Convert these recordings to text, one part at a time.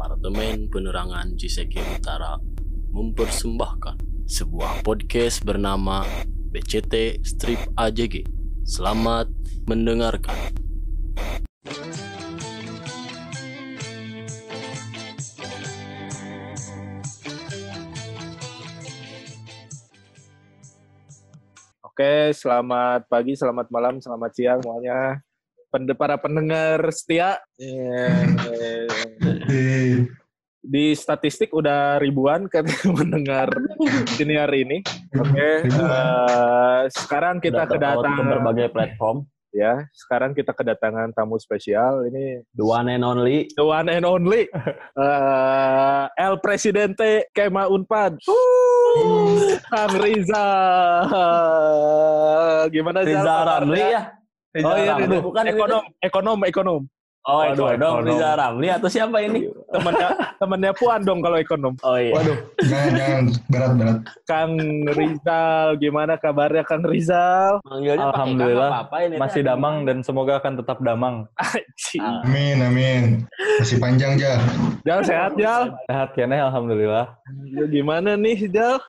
Departemen Penerangan Ciseke Utara mempersembahkan sebuah podcast bernama BCT Strip AJG. Selamat mendengarkan. Oke, selamat pagi, selamat malam, selamat siang semuanya. Pende para pendengar setia. Eh, Di statistik udah ribuan kan mendengar senior ini. Oke, eh, sekarang kita ke kedatangan berbagai platform. ya. Sekarang kita kedatangan tamu spesial. Ini The one and only. the one and only eh, El Presidente Kema Unpad. Kang Riza. Gimana Riza? Ramli ya? Riza Oh iya, Ramli. Bukan ekonom, ekonom, ekonom. Oh, Waduh, ekonom ekonom. Riza Ramli atau siapa ini? Temennya, temennya Puan dong kalau ekonom. Oh iya. Waduh, Jangan, jangan berat-berat. Kang Rizal, gimana kabarnya Kang Rizal? Manggilnya Alhamdulillah, Kang apa-apa ini masih damang dan semoga akan tetap damang. Amin, amin. Masih panjang, Jal. Jal sehat Jal? Sehat kene alhamdulillah. Ya, Gimana nih Jal?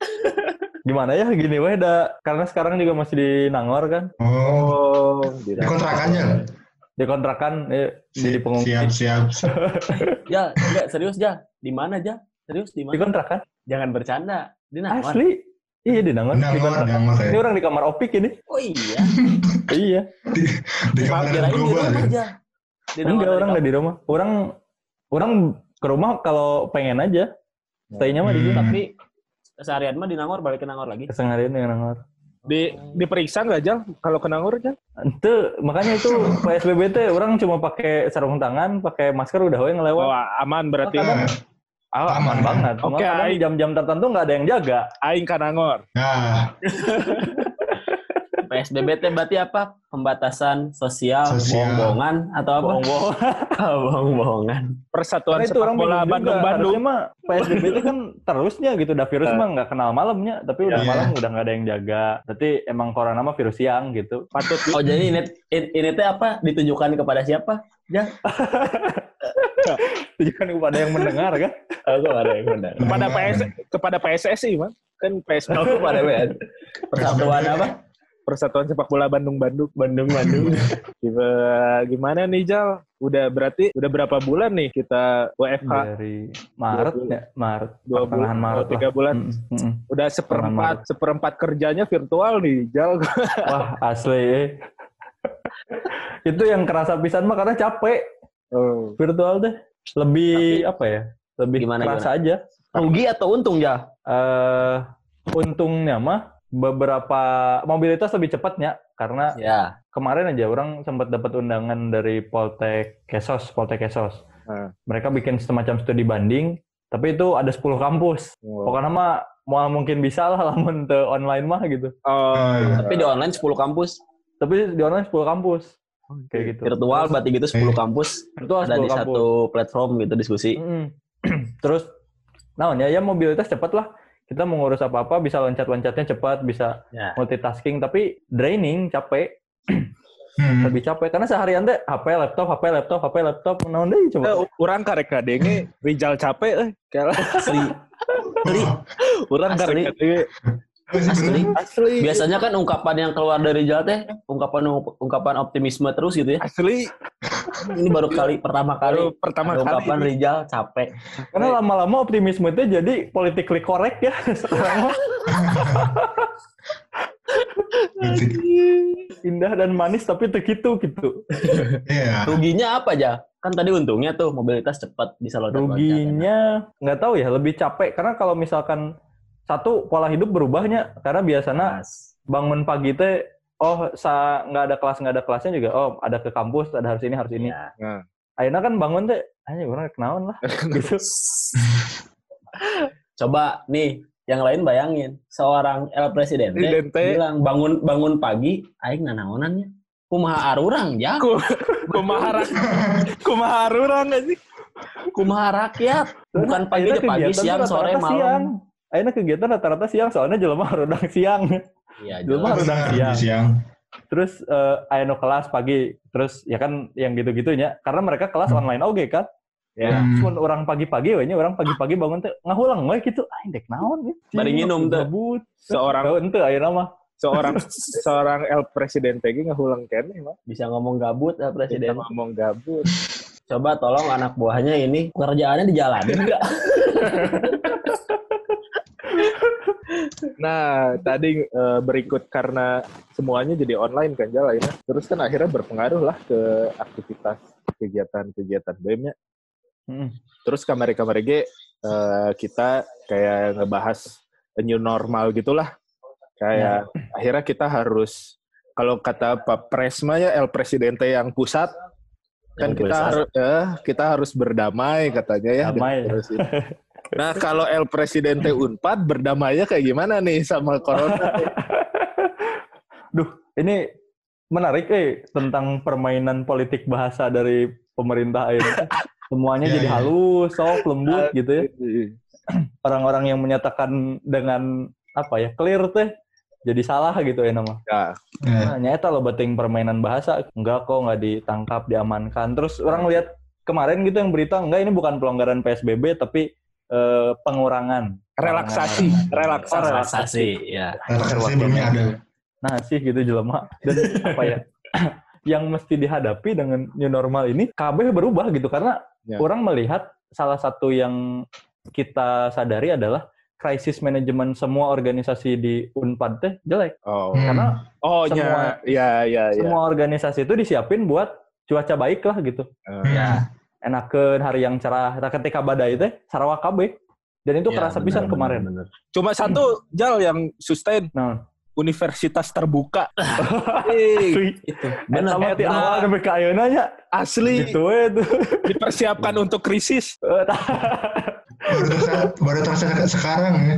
Gimana ya gini weh da, karena sekarang juga masih di Nangor kan. Oh, Oh, di kontrakan, Jal. Di kontrakan eh, di, di pengungsi. Siap, siap. Ya, enggak serius ja. Di mana ja? Serius di Di mana? kontrakan? Jangan bercanda. Di Nangor. Asli. Iya di Nangor. Di Nangor, kontrakan. Nangor Ini ya. orang di kamar opik ini. Oh iya. iya. Di, di kamar di rumah ya. aja. Di Enggak Nangor orang ada nggak di rumah. Orang orang ke rumah kalau pengen aja. Stay-nya mah di sini. Hmm. Tapi seharian mah di Nangor balik ke Nangor lagi. Keseharian di Nangor. Di diperiksa nggak Jal? Kalau ke Nangor Jal? Itu makanya itu PSBB teh orang cuma pakai sarung tangan, pakai masker udah we ngelewat. Oh, aman berarti. Oh, kadang- Ah, aman Aman. banget. Cuma Oke, kadang Aing. jam-jam tertentu nggak ada yang jaga. Aing ke Nangor. Nah, PSBB teh berarti apa? Pembatasan sosial, Sosial. bohong-bohongan atau apa? Bohong-bohong. bohong-bohongan. Persatuan Karena itu Sepak orang Bola. Bandung-Bandung. Mah PSBB itu kan terusnya gitu. Dah virus Eh. mah nggak kenal malamnya. Tapi udah Iya. malam udah nggak ada yang jaga. Berarti emang corona mah virus siang gitu. Patut di- Oh jadi ini ini, ini teh apa? Ditujukan kepada siapa? Ya. Tujukan kepada yang mendengar kan. Aku ada yang benar. kepada Mendengar. PS kepada PSSI man. Kan PSBB Aku pada WN. Persatuan apa? Persatuan Sepak Bola Bandung-Bandung. Bandung-Bandung. Gimana, gimana nih Jal? Udah berarti udah berapa bulan nih kita WFH? Dari Maret ya. Maret. Dua bulan, Maret oh, tiga lah. bulan. Mm, mm, mm. Udah seperempat seperempat kerjanya virtual nih, Jal. Wah asli itu yang kerasa pisan mah karena capek Oh. virtual deh. Lebih apa ya? Lebih Gimana, kerasa aja. Rugi atau untung ya? eh untungnya mah beberapa mobilitas lebih cepatnya karena Ya. kemarin aja orang sempat dapat undangan dari Poltek Kesos, Poltek Kesos. Ah. Mereka bikin semacam studi banding, tapi itu ada 10 kampus. Oh. Pokoknya mah mau mungkin bisa lah lamun teu online mah gitu. Oh, Ah, Tapi di online 10 kampus. Tapi di online 10 kampus. Kayak gitu. Virtual berarti gitu 10 Eh. kampus. Virtual Ada 10 di kampus. satu platform gitu diskusi. Mm-mm. Terus, nah ya, ya mobilitas cepat lah. Kita mau ngurus apa-apa bisa loncat-loncatnya cepat, bisa Ya. multitasking, tapi draining, capek. hmm. lebih capek karena seharian teh HP laptop HP laptop HP laptop naon deui coba Eh, urang karek kadenge Rizal capek eh. Kalah. Asli. Asli. Urang karek kadenge Asli. asli. Biasanya kan ungkapan yang keluar dari Jal teh ungkapan ungkapan optimisme terus gitu ya. Asli Ini baru kali pertama baru kali pertama ada ungkapan kali. Rijal capek. karena lama-lama optimisme itu jadi politically correct ya sekarang indah dan manis tapi begitu gitu Iya. Ruginya apa aja? Kan tadi untungnya tuh mobilitas cepat bisa loncat ruginya nggak tahu ya lebih capek karena kalau misalkan satu pola hidup berubahnya karena biasanya bangun pagi teh oh sa nggak ada kelas nggak ada kelasnya juga oh ada ke kampus ada harus ini harus ini Ya. Nah. akhirnya kan bangun teh aja orang kenaon lah gitu Coba nih yang lain bayangin seorang El Presidente. bilang bangun bangun pagi aing nanaonannya kumaha arurang ya Kumaha rak- kumaha urang sih? kumaha rakyat bukan pagi ke pagi siang sore malam siang. Akhirnya kegiatan rata-rata siang soalnya jelema harudang siang. iya harus Benar, siang. siang. Terus eh aya nu kelas pagi, terus ya kan yang gitu-gitunya karena mereka kelas Hmm. online oke kan. Ya. Hmm. Cuman orang pagi-pagi we nya orang pagi-pagi bangun teh ngahulang we gitu. Ah dek naon gitu. Bari nginum teh. Gabut. Seorang Tahu ente ayeuna mah. seorang seorang El Presidente ge ngahulang keneh mah. Bisa ngomong gabut ya Kita presiden. ngomong gabut. Coba tolong anak buahnya ini pekerjaannya di jalan enggak? Nah, tadi eh, berikut karena semuanya jadi online kan Jal akhirnya. Terus kan akhirnya berpengaruh lah ke aktivitas kegiatan-kegiatan BEM-nya. Heeh. Terus kamar-kamar G eh, kita kayak ngebahas new normal gitulah. Kayak akhirnya kita harus kalau kata Pak Presma ya El Presidente yang pusat kan kita harus eh, kita harus berdamai katanya ya. Damai. Nah, kalau El Presidente Unpad berdamainya kayak gimana nih sama corona? Duh, ini menarik eh tentang permainan politik bahasa dari pemerintah ini. Semuanya Iya, jadi iya. halus, soft, lembut gitu ya. Orang-orang yang menyatakan dengan apa ya, clear teh jadi salah gitu ya nama. Ya, Ya. Nah, nyata loh bating permainan bahasa. Enggak kok, nggak ditangkap, diamankan. Terus orang lihat kemarin gitu yang berita, enggak ini bukan pelonggaran PSBB, tapi eh, pengurangan. relaksasi, Oh, relaksasi. Relaksasi, ya. Relaksasi belum ada. Nah sih gitu jelema. Dan apa ya, yang mesti dihadapi dengan new normal ini, KB berubah gitu. Karena Ya. orang melihat salah satu yang kita sadari adalah krisis manajemen semua organisasi di Unpad teh jelek. Oh, Hmm. Karena oh Semua- ya, ya, ya, ya. semua organisasi itu disiapin buat cuaca baik lah gitu. Eh, Ya. Enakeun hari yang cerah. Nah, ketika badai teh Sarawak KB dan itu Ya, kerasa benar, pisan kemarin. benar. Cuma satu jal yang sustain. Nah. Universitas terbuka. Cuy, Itu. benar. Di awal sampai ke asli. Gitu we tuh dipersiapkan untuk krisis. Baru terasa, baru terasa sekarang ya.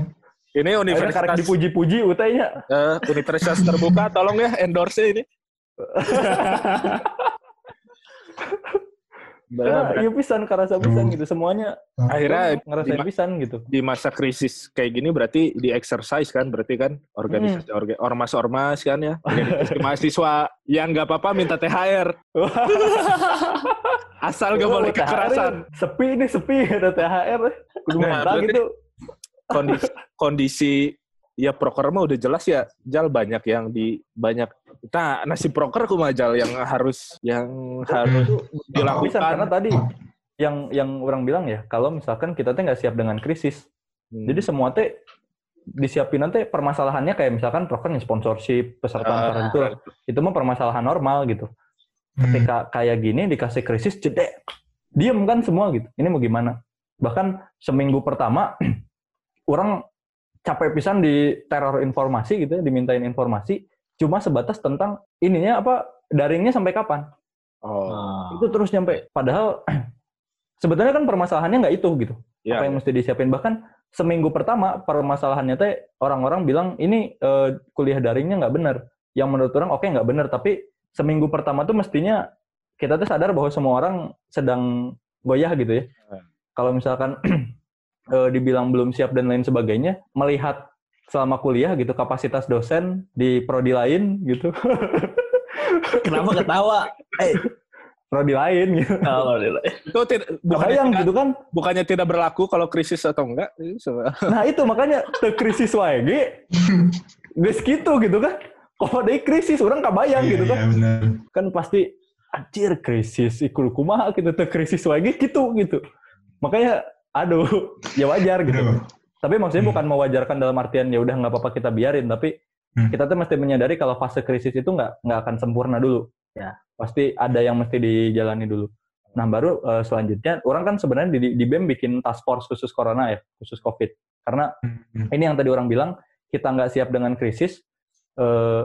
Ini universitas dipuji-puji utainya. Eh, universitas terbuka, tolong ya endorse ini. Karena iya pisan kerasa pisan gitu. Semuanya Akhirnya ngerasain di, pisan gitu. di masa krisis kayak gini berarti di exercise kan berarti kan organisasi orga- ormas-ormas kan ya organisasi mahasiswa yang nggak apa-apa minta THR asal gak boleh Oh, kekerasan. sepi nih sepi ada THR kudu Nah, gitu. kondisi kondisi ya proker mah udah jelas ya jal banyak yang di banyak nah nasi proker kumaha jal yang harus yang harus dilakukan karena tadi yang yang orang bilang ya kalau misalkan kita teh nggak siap dengan krisis Hmm. Jadi semua teh disiapin nanti permasalahannya kayak misalkan proker sponsorship, peserta Ah, tertentu. Itu mah permasalahan normal gitu. Hmm. Ketika kayak gini dikasih krisis jedek. Diem kan semua gitu. Ini mau gimana? Bahkan seminggu pertama orang capek pisan di teror informasi gitu ya, dimintain informasi cuma sebatas tentang ininya apa daringnya sampai kapan. oh. Ah. Itu terus nyampe. Padahal sebetulnya kan permasalahannya nggak itu gitu. Ya apa yang mesti disiapin? Bahkan seminggu pertama permasalahannya teh orang-orang bilang ini eh, kuliah daringnya nggak benar. Yang menurut orang oke nggak benar. Tapi seminggu pertama tuh mestinya kita tuh sadar bahwa semua orang sedang goyah gitu ya. Hmm. kalau misalkan eh, dibilang belum siap dan lain sebagainya melihat selama kuliah gitu kapasitas dosen di prodi lain gitu Kenapa ketawa? Eh, prodi lain gitu kalau dia itu tidak bukannya, tidak, gitu kan bukannya tidak berlaku kalau krisis atau enggak Nah itu makanya te krisis wae ge. Geus gitu gitu kan. Kalau ada krisis orang kabayang gitu kan. Iya, benar. Kan pasti anjir krisis ikul kumaha gitu te krisis wae gitu gitu. Makanya aduh ya wajar gitu. Aduh. Tapi maksudnya Hmm. bukan mewajarkan dalam artian ya udah nggak apa-apa kita biarin tapi Hmm. kita tuh mesti menyadari kalau fase krisis itu nggak nggak akan sempurna dulu. Ya. Pasti ada yang mesti dijalani dulu. Nah baru eh, selanjutnya orang kan sebenarnya di, di BEM bikin task force khusus corona ya, khusus COVID. Karena Hmm. ini yang tadi orang bilang kita nggak siap dengan krisis eh,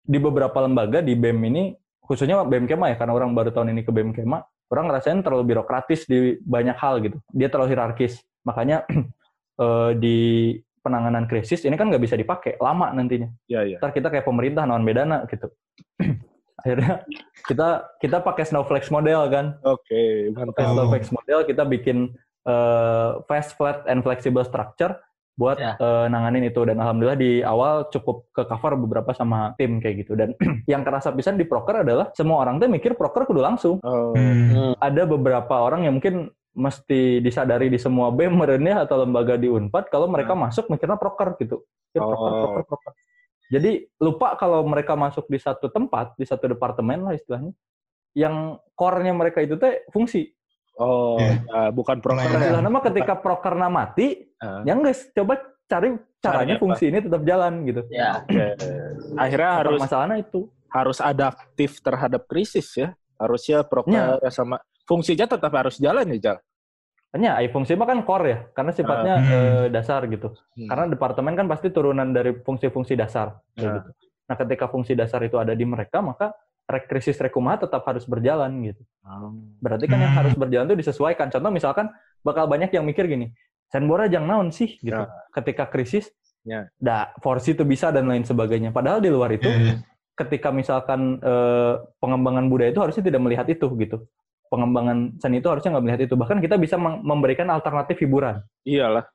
di beberapa lembaga di BEM ini khususnya BEM Kema ya karena orang baru tahun ini ke BEM Kema orang ngerasain terlalu birokratis di banyak hal gitu. Dia terlalu hierarkis. Makanya eh, di penanganan krisis ini kan nggak bisa dipakai. Lama nantinya. Ya ya. Ntar kita kayak pemerintah non bedana gitu. Akhirnya kita kita pakai snowflake model kan. Oke pakai mantap. Snowflake model kita bikin eh, fast flat and flexible structure buat Ya. eh, nanganin itu dan alhamdulillah di awal cukup ke cover beberapa sama tim kayak gitu dan yang kerasa pisan di proker adalah semua orang tuh mikir proker kudu langsung oh Hmm. ada beberapa orang yang mungkin mesti disadari di semua BEM merenya atau lembaga di Unpad kalau mereka masuk mikirnya proker gitu. Ya, proker, Oh. proker, proker. Jadi lupa kalau mereka masuk di satu tempat, di satu departemen lah istilahnya, yang core-nya mereka itu teh fungsi. Oh, Iya. ya, bukan proker. Ya. Istilahnya mah ketika prokerna mati, Ah, ya guys, coba cari caranya apa? fungsi ini tetap jalan gitu. Ya. oke. Akhirnya harus masalahnya itu. harus adaptif terhadap krisis ya. Harusnya proker sama fungsinya tetap harus jalan ya, Jal. Hanya ai fungsi mah kan core ya, karena sifatnya Hmm. eh, dasar gitu. Hmm. Karena departemen kan pasti turunan dari fungsi-fungsi dasar. Ya. gitu. Nah, ketika fungsi dasar itu ada di mereka, maka krisis rekumaha tetap harus berjalan gitu. Berarti kan yang Hmm. harus berjalan itu disesuaikan. Contoh misalkan bakal banyak yang mikir gini, Senbora jang naon sih gitu. Ya. Ketika krisis, Ya. dah force itu bisa dan lain sebagainya. Padahal di luar itu, iya. ketika misalkan eh, pengembangan budaya itu harusnya tidak melihat itu gitu. Pengembangan seni itu harusnya nggak melihat itu. Bahkan kita bisa memberikan alternatif hiburan Iyalah.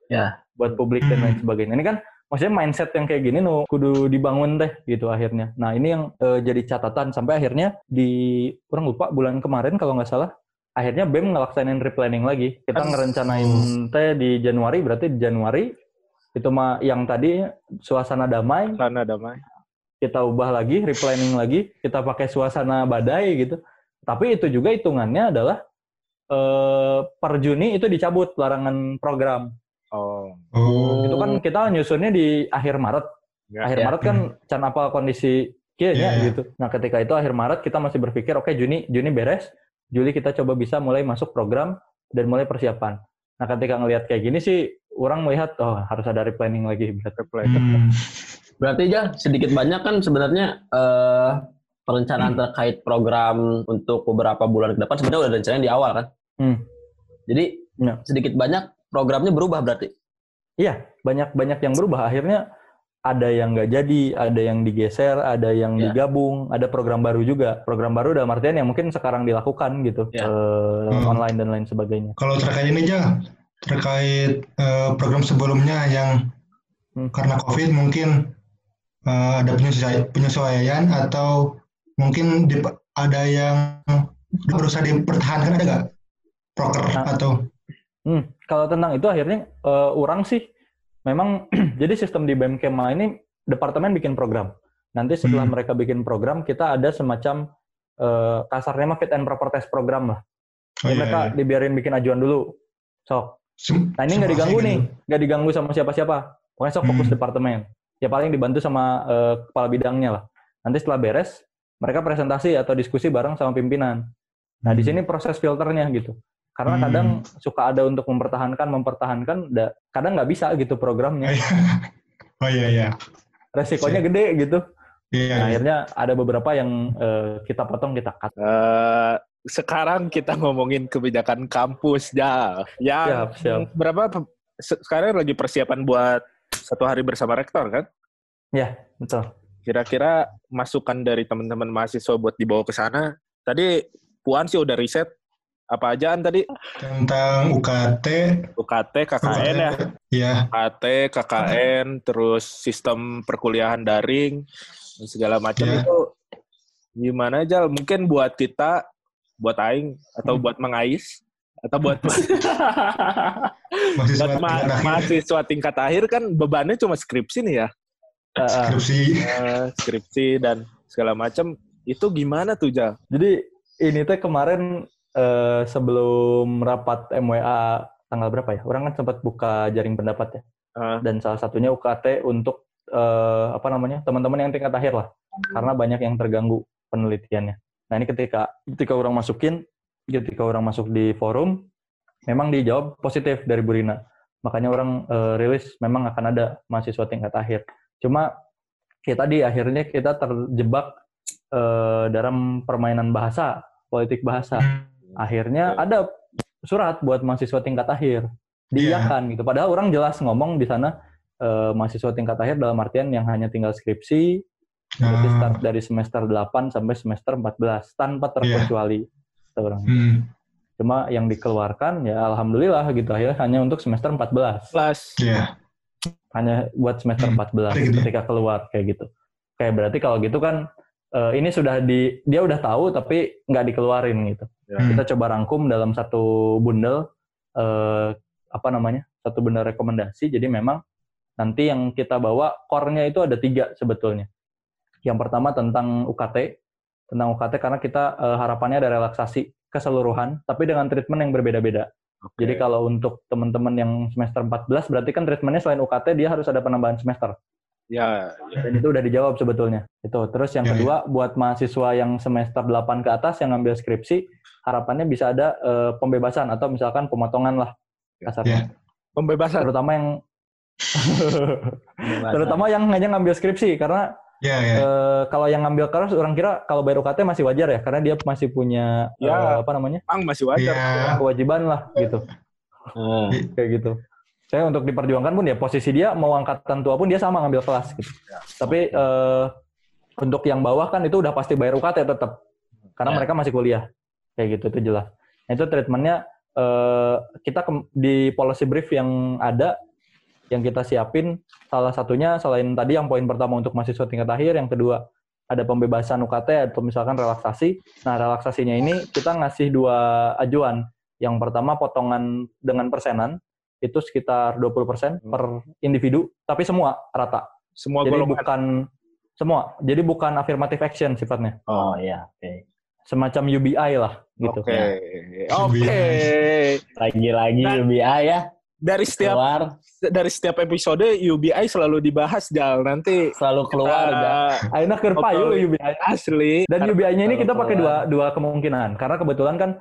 buat publik dan lain Hmm. sebagainya. Ini kan maksudnya mindset yang kayak gini nu kudu dibangun teh gitu akhirnya. Nah ini yang eh, jadi catatan sampai akhirnya di kurang lupa bulan kemarin kalau nggak salah akhirnya BEM ngelaksanin replanning lagi. Kita Kan- ngerencanain teh di Januari berarti di Januari itu mah yang tadi suasana damai Karena damai. kita ubah lagi, replanning lagi, kita pakai suasana badai gitu. Tapi itu juga hitungannya adalah eh, per Juni itu dicabut larangan program. Oh. Itu kan kita nyusunnya di akhir Maret. Ya, akhir ya. Maret kan can apa kondisi kayaknya Iya. gitu. Nah, ketika itu akhir Maret kita masih berpikir oke Juni Juni beres, Juli kita coba bisa mulai masuk program dan mulai persiapan. Nah, ketika ngelihat kayak gini sih orang melihat oh harus ada replanning lagi berarti. Reply. Hmm. Berarti aja sedikit banyak kan sebenarnya eh, perencanaan terkait program untuk beberapa bulan ke depan sebenarnya udah ada rencana di awal kan. Hmm. Jadi Ya. sedikit banyak programnya berubah berarti. Iya, banyak-banyak yang berubah. Akhirnya ada yang nggak jadi, ada yang digeser, ada yang Ya. digabung, ada program baru juga. Program baru dalam artian yang mungkin sekarang dilakukan gitu, Ya. eh, lewat Hmm. online dan lain sebagainya. Kalau terkait ini aja, terkait eh, program sebelumnya yang Hmm. karena COVID mungkin eh, ada penyesuaian, penyesuaian atau mungkin di- ada yang berusaha dipertahankan ada nggak? Proker Nah. atau Hmm, kalau tentang itu akhirnya eh, orang sih memang jadi sistem di BEM Kema ini departemen bikin program. Nanti setelah Hmm. mereka bikin program, kita ada semacam eh, kasarnya mah fit and proper test program lah. oh, iya, mereka iya. dibiarin bikin ajuan dulu. Sok, Nah ini nggak diganggu kayak nih, gitu. nggak diganggu sama siapa-siapa. Pokoknya sok fokus Hmm. departemen. Ya paling dibantu sama eh, kepala bidangnya lah. Nanti setelah beres, mereka presentasi atau diskusi bareng sama pimpinan. Nah di Hmm. sini proses filternya gitu. Karena Hmm. kadang suka ada untuk mempertahankan, mempertahankan, da- kadang nggak bisa gitu programnya. Oh iya iya. Resikonya gede gitu. Iya. Nah, iya. akhirnya ada beberapa yang eh, kita potong, kita cut. Eh, sekarang kita ngomongin kebijakan kampus, Jal. Yang Siap, siap. berapa sekarang lagi persiapan buat satu hari bersama rektor kan? Betul. Kira-kira masukan dari teman-teman mahasiswa buat dibawa ke sana. Tadi Puan sih udah riset apa ajaan tadi? Tentang UKT, UKT, KKN ya. Iya. UKT, KKN, terus sistem perkuliahan daring, dan segala macam Iya. itu gimana aja? Mungkin buat kita, buat Aing, atau Hmm. buat Mengais, atau buat Mahasiswa buat ma- tingkat mahasiswa tingkat akhir kan bebannya cuma skripsi nih ya, skripsi. Eh, skripsi dan segala macam. Itu gimana tuh Jal? Jadi ini teh kemarin eh, sebelum rapat MWA tanggal berapa ya? Orang kan sempat buka jaring pendapat ya. Eh, Dan salah satunya UKT untuk eh, apa namanya teman-teman yang tingkat akhir lah. Karena banyak yang terganggu penelitiannya. Nah ini ketika ketika orang masukin, ketika orang masuk di forum, memang dijawab positif dari Bu Rina. Makanya orang eh, rilis memang akan ada mahasiswa tingkat akhir. Cuma kita di akhirnya kita terjebak eh, dalam permainan bahasa, politik bahasa. Akhirnya ada surat buat mahasiswa tingkat akhir. Diiyakan gitu. Padahal orang jelas ngomong di sana eh, mahasiswa tingkat akhir dalam artian yang hanya tinggal skripsi, berarti Nah, start dari semester 8 sampai semester 14 tanpa terkecuali. Kata orang. hmm, Cuma yang dikeluarkan ya alhamdulillah gitu akhirnya hanya untuk semester 14. plus iya. Hanya buat semester Hmm, 14 kayak gitu. ketika keluar kayak gitu. Kayak berarti kalau gitu kan eh, ini sudah di dia udah tahu tapi nggak dikeluarin gitu. Ya. Hmm. Kita coba rangkum dalam satu bundle eh, apa namanya satu benda rekomendasi. Jadi memang nanti yang kita bawa core-nya itu ada tiga sebetulnya. Yang pertama tentang UKT, tentang UKT karena kita eh, harapannya ada relaksasi keseluruhan, tapi dengan treatment yang berbeda-beda. Oke. Jadi kalau untuk teman-teman yang semester 14, berarti kan treatmentnya selain UKT dia harus ada penambahan semester. ya, ya. Dan itu udah dijawab sebetulnya. Itu. Terus yang Ya, kedua, buat mahasiswa yang semester 8 ke atas yang ngambil skripsi, harapannya bisa ada eh, pembebasan atau misalkan pemotongan lah kasarnya. pembebasan. Terutama yang terutama yang hanya ngambil skripsi karena Ya, ya. eh, kalau yang ngambil keras orang kira kalau bayar UKT masih wajar ya karena dia masih punya Ya. eh, apa namanya? Mang masih wajar. Ya. kewajiban lah gitu. Hmm. kayak gitu. Saya untuk diperjuangkan pun ya posisi dia mau angkatan tua pun dia sama ngambil kelas gitu. Tapi eh, untuk yang bawah kan itu udah pasti bayar UKT tetap karena Ya. mereka masih kuliah kayak gitu itu jelas. Nah, itu treatmentnya eh, kita ke- di policy brief yang ada yang kita siapin salah satunya selain tadi yang poin pertama untuk mahasiswa tingkat akhir, yang kedua ada pembebasan UKT atau misalkan relaksasi. Nah relaksasinya ini kita ngasih dua ajuan. Yang pertama potongan dengan persenan itu sekitar 20% per individu, tapi semua rata. Semua Jadi golongan. bukan semua. Jadi bukan affirmative action sifatnya. Oh iya, oke. Semacam UBI lah gitu. Oke. Oke. Lagi-lagi Nah. UBI ya Dari setiap keluar, dari setiap episode UBI selalu dibahas Jal. Nanti selalu keluar. kita Ga? Aina keur payu Oke. UBI. asli. Dan UBI-nya ini kita pakai dua dua kemungkinan. Karena kebetulan kan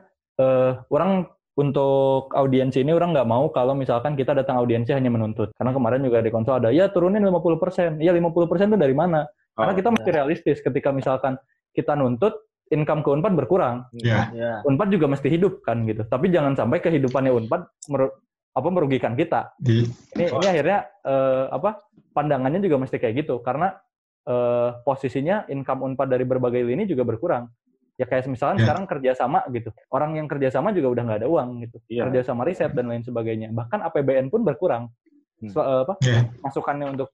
eh, orang untuk audiensi ini orang nggak mau kalau misalkan kita datang audiensi hanya menuntut. Karena kemarin juga di konsol ada, ya turunin 50%. Iya 50% itu dari mana? Karena Oh, kita mesti realistis ketika misalkan kita nuntut, income ke UNPAD berkurang. Ya. Ya. UNPAD juga mesti hidup kan gitu. Tapi jangan sampai kehidupannya UNPAD meru- apa merugikan kita. Di, Ini ini akhirnya eh, apa pandangannya juga mesti kayak gitu karena eh, posisinya income Unpad dari berbagai lini juga berkurang. Ya kayak misalnya Ya. sekarang kerjasama gitu. Orang yang kerjasama juga udah nggak ada uang gitu. Iya. Kerjasama riset dan lain sebagainya. Bahkan APBN pun berkurang. Hmm. So- eh, apa ya. masukannya untuk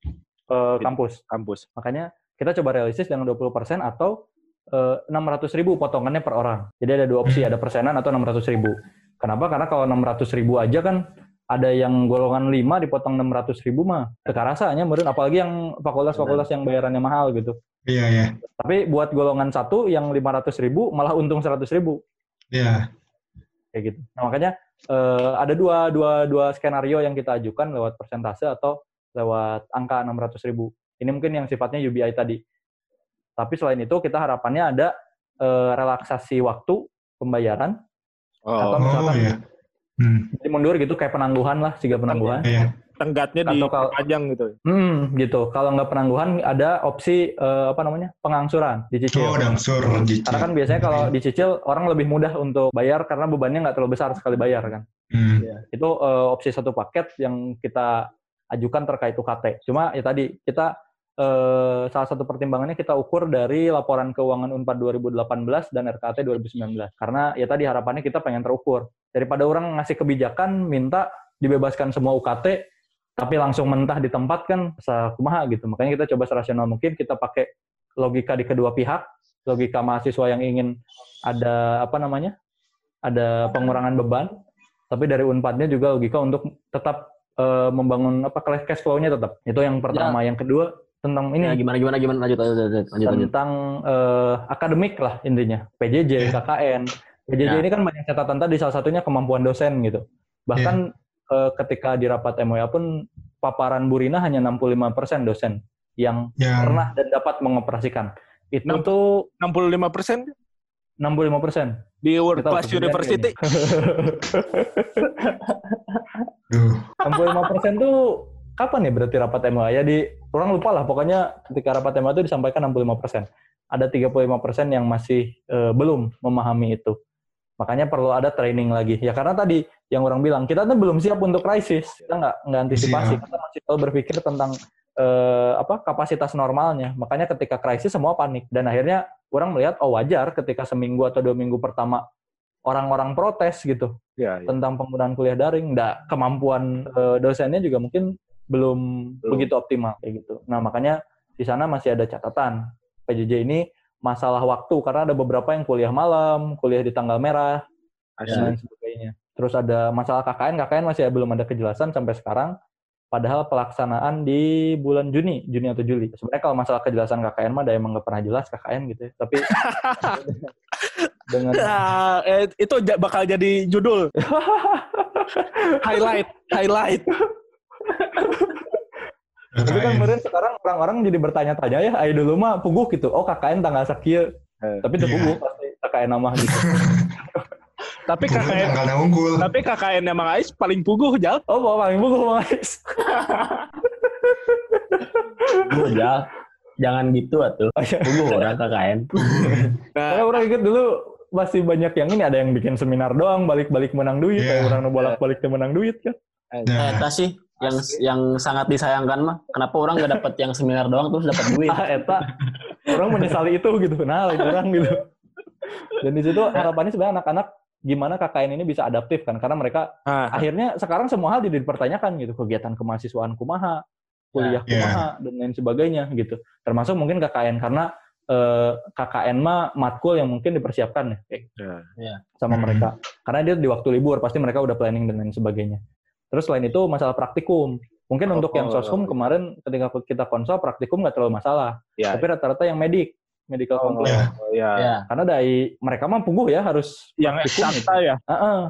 eh, kampus. kampus. Makanya kita coba realistis dengan 20% atau eh, 600 ribu potongannya per orang. Jadi ada dua opsi, ada persenan atau 600 ribu. Kenapa? Karena kalau 600 ribu aja kan ada yang golongan 5 dipotong 600 ribu mah kekarasanya meren apalagi yang fakultas-fakultas yang bayarannya mahal gitu. Iya, ya. Tapi buat golongan satu yang 500 ribu malah untung 100 ribu Ya. kayak gitu. Nah makanya eh, ada dua, dua, dua skenario yang kita ajukan lewat persentase atau lewat angka 600 ribu. Ini mungkin yang sifatnya UBI tadi. Tapi selain itu kita harapannya ada eh, relaksasi waktu pembayaran Oh, atau Oh, misalkan ya. Hmm. jadi mundur gitu kayak penangguhan lah, siga penangguhan. Iya. tenggatnya Atau kalau- diperpanjang gitu. Hmm, gitu. Kalau nggak penangguhan ada opsi eh, apa namanya pengangsuran dicicil. Oh, dangsur, cicil. Karena kan biasanya kalau dicicil orang lebih mudah untuk bayar karena bebannya nggak terlalu besar sekali bayar kan. Hmm. Itu eh, opsi satu paket yang kita ajukan terkait UKT. Cuma ya tadi kita eh, salah satu pertimbangannya kita ukur dari laporan keuangan Unpad 2018 dan RKT 2019. Karena ya tadi harapannya kita pengen terukur. Daripada orang ngasih kebijakan minta dibebaskan semua UKT tapi langsung mentah di tempat kan kumaha gitu. Makanya kita coba serasional mungkin kita pakai logika di kedua pihak, logika mahasiswa yang ingin ada apa namanya? ada pengurangan beban, tapi dari Unpadnya juga logika untuk tetap eh, membangun apa cash flow-nya tetap. Itu yang pertama. Yang kedua tentang ini Ya, gimana gimana gimana lanjut lanjut lanjut lanjut. tentang eh, akademik lah intinya PJJ, Ya. KKN. PJJ Ya. ini kan banyak catatan tadi salah satunya kemampuan dosen gitu. Bahkan eh, ketika di rapat MOA pun paparan Burina hanya 65% dosen yang Yang pernah dan dapat mengoperasikan. Itu Enam- tuh 65 persen 65%. di World Kita Class harus kerjain University. Duh. 65% tuh kapan ya berarti rapat MOA? Ya di orang lupa lah pokoknya ketika rapat MOA itu disampaikan 65%. Ada 35% yang masih eh, belum memahami itu. Makanya perlu ada training lagi. Ya karena tadi yang orang bilang kita tuh belum siap untuk krisis. Kita nggak nggak antisipasi. Siap. Kita masih tahu berpikir tentang eh, apa kapasitas normalnya. Makanya ketika krisis semua panik dan akhirnya orang melihat oh wajar ketika seminggu atau dua minggu pertama orang-orang protes gitu Ya, ya. tentang penggunaan kuliah daring, nggak kemampuan eh, dosennya juga mungkin belum, Belum. begitu optimal kayak gitu. Nah makanya di sana masih ada catatan PJJ ini masalah waktu karena ada beberapa yang kuliah malam, kuliah di tanggal merah dan Asli. lain sebagainya. Terus ada masalah KKN, KKN masih belum ada kejelasan sampai sekarang. Padahal pelaksanaan di bulan Juni, Juni atau Juli. Sebenarnya kalau masalah kejelasan KKN mah, ada emang nggak pernah jelas KKN gitu ya. Tapi dengan Nah, eh, itu bakal jadi judul. highlight, highlight. Tapi kan kemarin sekarang orang-orang jadi bertanya-tanya ya, ayo dulu mah puguh gitu. Oh KKN tanggal sekieu. Eh, Tapi itu Iya. puguh pasti KKN nama gitu. Tapi KKN, tanggalnya unggul. tapi KKN emang Ais paling puguh, Jal. Oh, mau paling puguh Bang Ais. Jal. Jangan gitu atuh. Oh, iya. Tunggu orang KKN. Nah, Karena orang ingat dulu masih banyak yang ini ada yang bikin seminar doang balik-balik menang duit, Iya. kayak orang bolak-balik teu menang duit kan. Nah, sih yang yang sangat disayangkan mah. Kenapa orang nggak dapat yang seminar doang terus dapat duit? Ah, eta orang menyesali itu gitu. Nah, orang gitu. Dan di situ harapannya sebenarnya anak-anak gimana KKN ini bisa adaptif kan karena mereka ah, akhirnya sekarang semua hal jadi dipertanyakan gitu kegiatan kemahasiswaan kumaha kuliah kumaha dan lain sebagainya gitu termasuk mungkin KKN karena eh, KKN mah matkul yang mungkin dipersiapkan ya kayak ya. sama mereka karena dia di waktu libur pasti mereka udah planning dan lain sebagainya terus selain itu masalah praktikum mungkin Oh, untuk yang oh, soshum iya. kemarin ketika kita konsul praktikum nggak terlalu masalah ya. tapi rata-rata yang medik medical Oh, kompleks ya. ya. Ya. karena dari mereka mah puguh ya harus Yang praktikum gitu. eksakta ya. Heeh.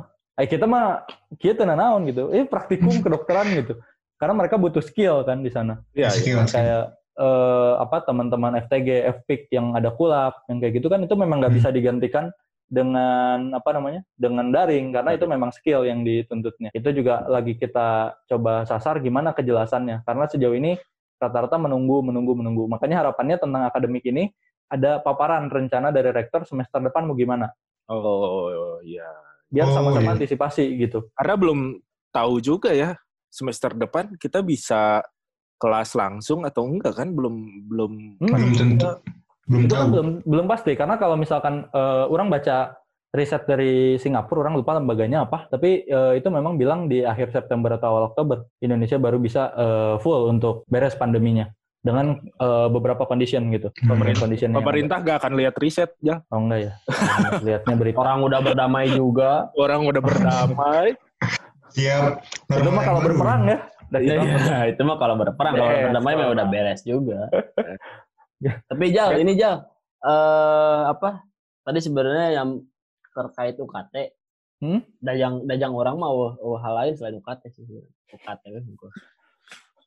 Eh kita mah kita naon gitu. Eh praktikum kedokteran gitu. Karena mereka butuh skill kan di sana. Iya, iya. skill, skill. Kayak eh, apa teman-teman FTG, FPIK yang ada kulap, yang kayak gitu kan itu memang nggak Hmm. bisa digantikan dengan apa namanya? dengan daring karena itu memang skill yang dituntutnya. Itu juga lagi kita coba sasar gimana kejelasannya. Karena sejauh ini rata-rata menunggu, menunggu, menunggu. Makanya harapannya tentang akademik ini ada paparan rencana dari rektor semester depan mau gimana. Oh, iya. Biar Oh, sama-sama iya. antisipasi gitu. Karena belum tahu juga ya semester depan kita bisa kelas langsung atau enggak kan belum belum Hmm. Belum tentu. Belum itu tahu. kan belum belum pasti. Karena kalau misalkan eh, orang baca riset dari Singapura orang lupa lembaganya apa. Tapi eh, itu memang bilang di akhir September atau awal Oktober Indonesia baru bisa eh, full untuk beres pandeminya. Dengan eh, beberapa condition gitu. Hmm. pemerintah condition pemerintah gak akan lihat riset ya? Oh enggak ya. Lihatnya berita. Orang udah berdamai juga. orang udah berdamai. Siap. itu mah kalau berperang ya? Kita- Iya, itu mah kalau berperang, kalau berdamai mah kalau- udah beres juga. Ya. Tapi Jal, ini Jal, eh apa? Tadi sebenarnya yang terkait UKT, Hmm? dajang dajang orang mau hal lain selain UKT sih. UKT kan.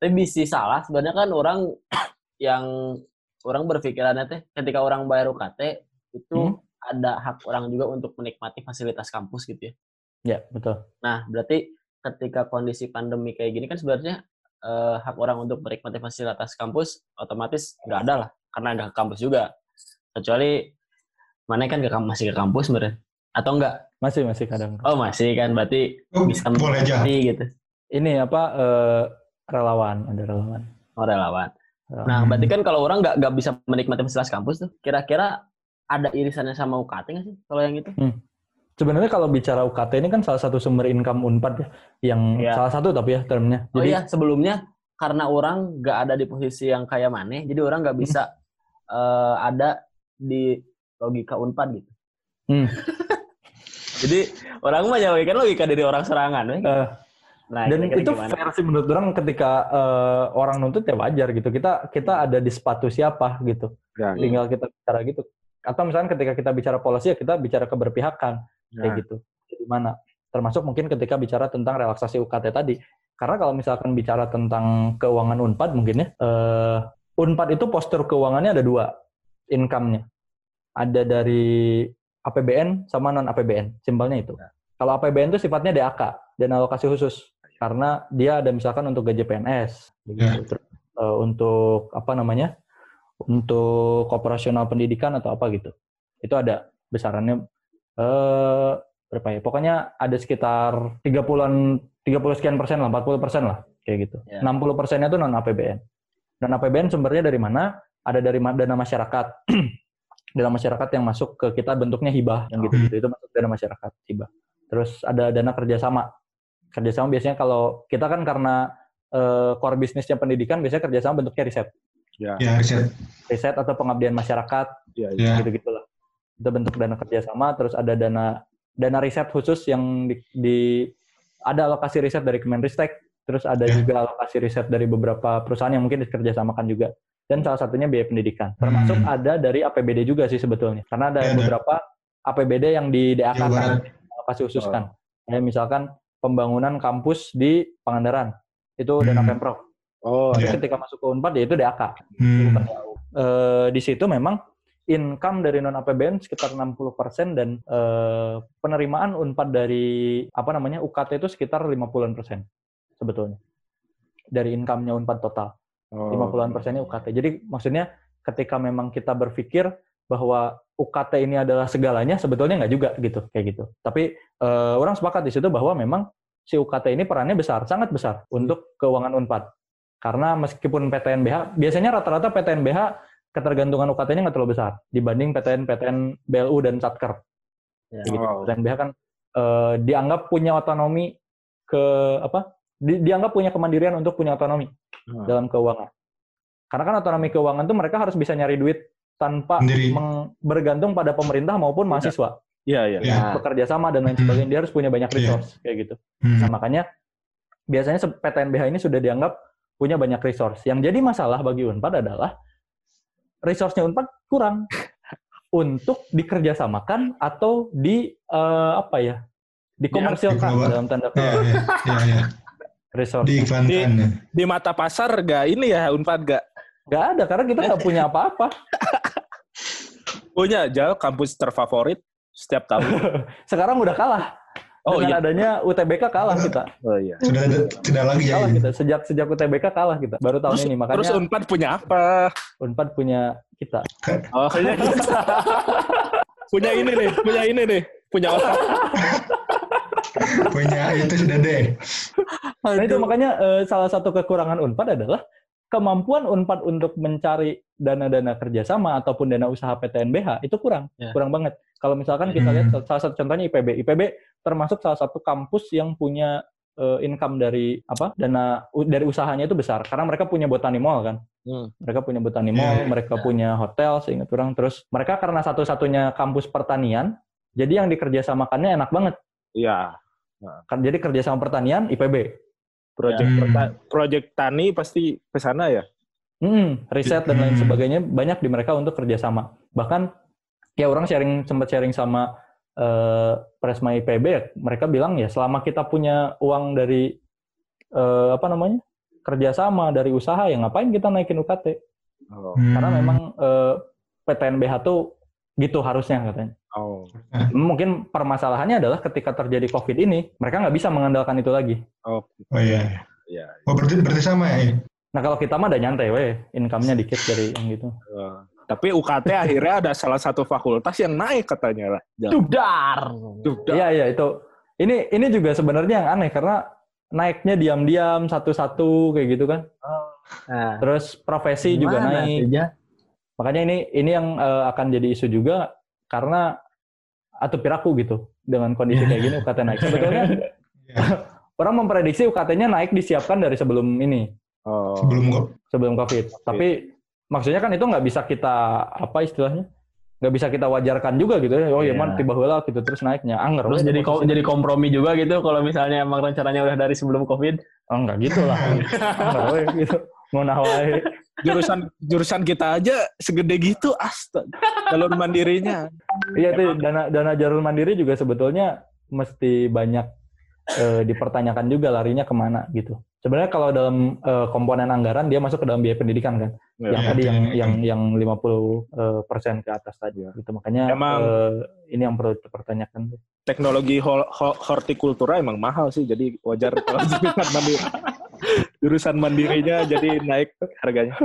Tapi bisa salah sebenarnya kan orang yang orang berpikirannya teh ketika orang bayar UKT itu Hmm. ada hak orang juga untuk menikmati fasilitas kampus gitu ya. ya betul Nah, berarti ketika kondisi pandemi kayak gini kan sebenarnya eh, hak orang untuk menikmati fasilitas kampus otomatis nggak ada lah karena ke kampus juga. Kecuali mana kan ke masih ke kampus bener atau enggak? masih masih kadang Oh masih kan berarti Oh, bisa boleh aja. gitu. ini apa eh, relawan ada relawan Oh relawan. Relawan. Nah Hmm. berarti kan kalau orang nggak nggak bisa menikmati fasilitas kampus tuh, kira-kira ada irisannya sama UKT nggak sih kalau yang itu? Sebenarnya kalau bicara UKT ini kan salah satu sumber income Unpad ya, yang Iya. salah satu tapi ya termnya. Oh Jadi iya sebelumnya karena orang nggak ada di posisi yang kayak mana, jadi orang nggak bisa eh, ada di logika unpad gitu. Hmm. jadi orang mah kan logika dari orang serangan. eh, Nah, dan itu gimana? fair sih menurut orang ketika eh, orang nuntut ya wajar gitu. Kita kita ada di sepatu siapa gitu. ya, Tinggal kita bicara gitu. Atau misalnya ketika kita bicara policy ya kita bicara keberpihakan kayak Nah. gitu. Jadi mana? Termasuk mungkin ketika bicara tentang relaksasi UKT tadi. Karena kalau misalkan bicara tentang keuangan Unpad mungkin ya, eh, Unpad itu postur keuangannya ada dua income-nya. Ada dari APBN sama non APBN, simpelnya itu. Kalau APBN itu sifatnya DAK dan alokasi khusus karena dia ada misalkan untuk gaji PNS, begitu. Terus, eh, untuk apa namanya, untuk operasional pendidikan atau apa gitu. Itu ada besarannya eh berapa ya? Pokoknya ada sekitar 30-an 30 sekian persen lah, 40 persen lah kayak gitu. Ya. 60 persennya itu non APBN. Dan APBN sumbernya dari mana? Ada dari dana masyarakat. dana masyarakat yang masuk ke kita bentuknya hibah yang gitu-gitu itu masuk dana masyarakat hibah. Terus ada dana kerjasama. Kerjasama biasanya kalau kita kan karena eh, core bisnisnya pendidikan biasanya kerjasama bentuknya riset, ya, Ya, riset. riset atau pengabdian masyarakat ya, ya. Ya. gitu gitulah. Itu bentuk dana kerjasama. Terus ada dana dana riset khusus yang di, di ada alokasi riset dari Kemenristek, terus ada Ya. juga alokasi riset dari beberapa perusahaan yang mungkin dikerjasamakan juga. Dan salah satunya biaya pendidikan. Termasuk Hmm. ada dari APBD juga sih sebetulnya. Karena ada ada. beberapa APBD yang di DAK kan, Barat. alokasi khusus kan. Kayak misalkan pembangunan kampus di Pangandaran. Itu dana Hmm. Pemprov. Oh, Ya. ketika masuk ke Unpad ya itu DAK. Hmm. Eh, di situ memang income dari non APBN sekitar 60% dan eh, penerimaan Unpad dari apa namanya UKT itu sekitar 50-an persen sebetulnya. Dari income-nya Unpad total. Oh. 50-an persennya UKT. Jadi maksudnya ketika memang kita berpikir bahwa UKT ini adalah segalanya, sebetulnya nggak juga gitu, kayak gitu. Tapi eh, orang sepakat di situ bahwa memang si UKT ini perannya besar, sangat besar untuk keuangan Unpad. Karena meskipun PTNBH, biasanya rata-rata PTNBH ketergantungan UKT-nya nggak terlalu besar dibanding PTN-PTN BLU dan Satker. Ya. Gitu. PTNBH kan eh, dianggap punya otonomi ke apa? Di- dianggap punya kemandirian untuk punya otonomi Hmm. dalam keuangan. Karena kan otonomi keuangan tuh mereka harus bisa nyari duit tanpa Sendiri. meng- bergantung pada pemerintah maupun mahasiswa. Iya, iya. Ya. Bekerja sama dan lain Hmm. sebagainya. Dia harus punya banyak Iya. resource kayak gitu. Hmm. Nah, makanya biasanya se- PTNBH ini sudah dianggap punya banyak resource. Yang jadi masalah bagi Unpad adalah resource-nya Unpad kurang untuk dikerjasamakan atau di eh, apa ya? dikomersilkan dikelola. dalam tanda Iya, kutip iya, iya, iya. Resource. Diiklankan. ya. Di mata pasar gak ini ya, Unpad gak? Gak ada karena kita nggak punya apa-apa. Punya aja kampus terfavorit setiap tahun. Sekarang udah kalah. Oh, Dengan iya. adanya UTBK kalah kita. Oh iya. Sudah ada- tidak lagi ya. Kalah ini. kita. Sejak sejak UTBK kalah kita. Baru tahun Terus, ini makanya terus Unpad punya apa? Unpad punya kita. Oh, punya ini nih, punya ini nih, punya otak. Punya itu sudah deh. Nah itu makanya eh, salah satu kekurangan Unpad adalah kemampuan Unpad untuk mencari dana-dana kerjasama ataupun dana usaha PTNBH itu kurang, Ya. kurang banget. Kalau misalkan kita Hmm. lihat salah satu contohnya IPB, IPB termasuk salah satu kampus yang punya eh, income dari apa dana u- dari usahanya itu besar karena mereka punya botani mall kan, Hmm. mereka punya botani Ya, mall, ya. mereka punya hotel seingat orang. Terus mereka karena satu-satunya kampus pertanian, jadi yang dikerjasamakannya enak banget. Iya. Kan jadi kerjasama pertanian IPB, Project Hmm. perta- project tani pasti ke sana ya. Hmm, riset dan lain Hmm. sebagainya banyak di mereka untuk kerjasama. Bahkan ya orang sharing sempat sharing sama eh, Presma IPB ya, mereka bilang ya selama kita punya uang dari eh, apa namanya kerjasama dari usaha ya ngapain kita naikin UKT? Oh. Hmm. Karena memang eh, PTNBH tuh gitu harusnya katanya. Oh. Mungkin permasalahannya adalah ketika terjadi COVID ini mereka nggak bisa mengandalkan itu lagi. Oh. Oh iya. Iya. Oh berarti berarti sama ya. Nah kalau kita mah ada nyantai weh, income-nya dikit dari yang gitu. Eh, tapi UKT akhirnya ada salah satu fakultas yang naik katanya lah. Dudar. Duh, Iya iya itu. Ini ini juga sebenarnya yang aneh karena naiknya diam-diam satu-satu kayak gitu kan. Nah, Terus profesi juga naik. aja? Makanya ini ini yang eh, akan jadi isu juga karena atau piraku gitu dengan kondisi kayak gini UKT naik. Sebetulnya Iya. orang memprediksi UKT-nya naik disiapkan dari sebelum ini, Oh. Sebelum kok. sebelum COVID. Tapi maksudnya kan itu nggak bisa kita apa istilahnya? nggak bisa kita wajarkan juga gitu ya. Oh ya Iya. man tiba heula gitu terus naiknya. Angger. Terus jadi ko- posisi. jadi kompromi juga gitu kalau misalnya emang rencananya udah dari sebelum COVID. oh, enggak gitu lah. We, gitu. Ngono wae. Jurusan jurusan kita aja segede gitu, astaga. Jalur mandirinya. Iya itu dana dana jalur mandiri juga sebetulnya mesti banyak eh, dipertanyakan juga larinya ke mana gitu. Sebenarnya kalau dalam eh, komponen anggaran dia masuk ke dalam biaya pendidikan kan. Ya. yang Iya, tadi yang pendidikan. yang yang 50 eh, persen ke atas tadi gitu. Makanya Emang- eh, ini yang perlu dipertanyakan. Teknologi hortikultura emang mahal sih, jadi wajar kalau mandiri. Jurusan mandirinya jadi naik harganya.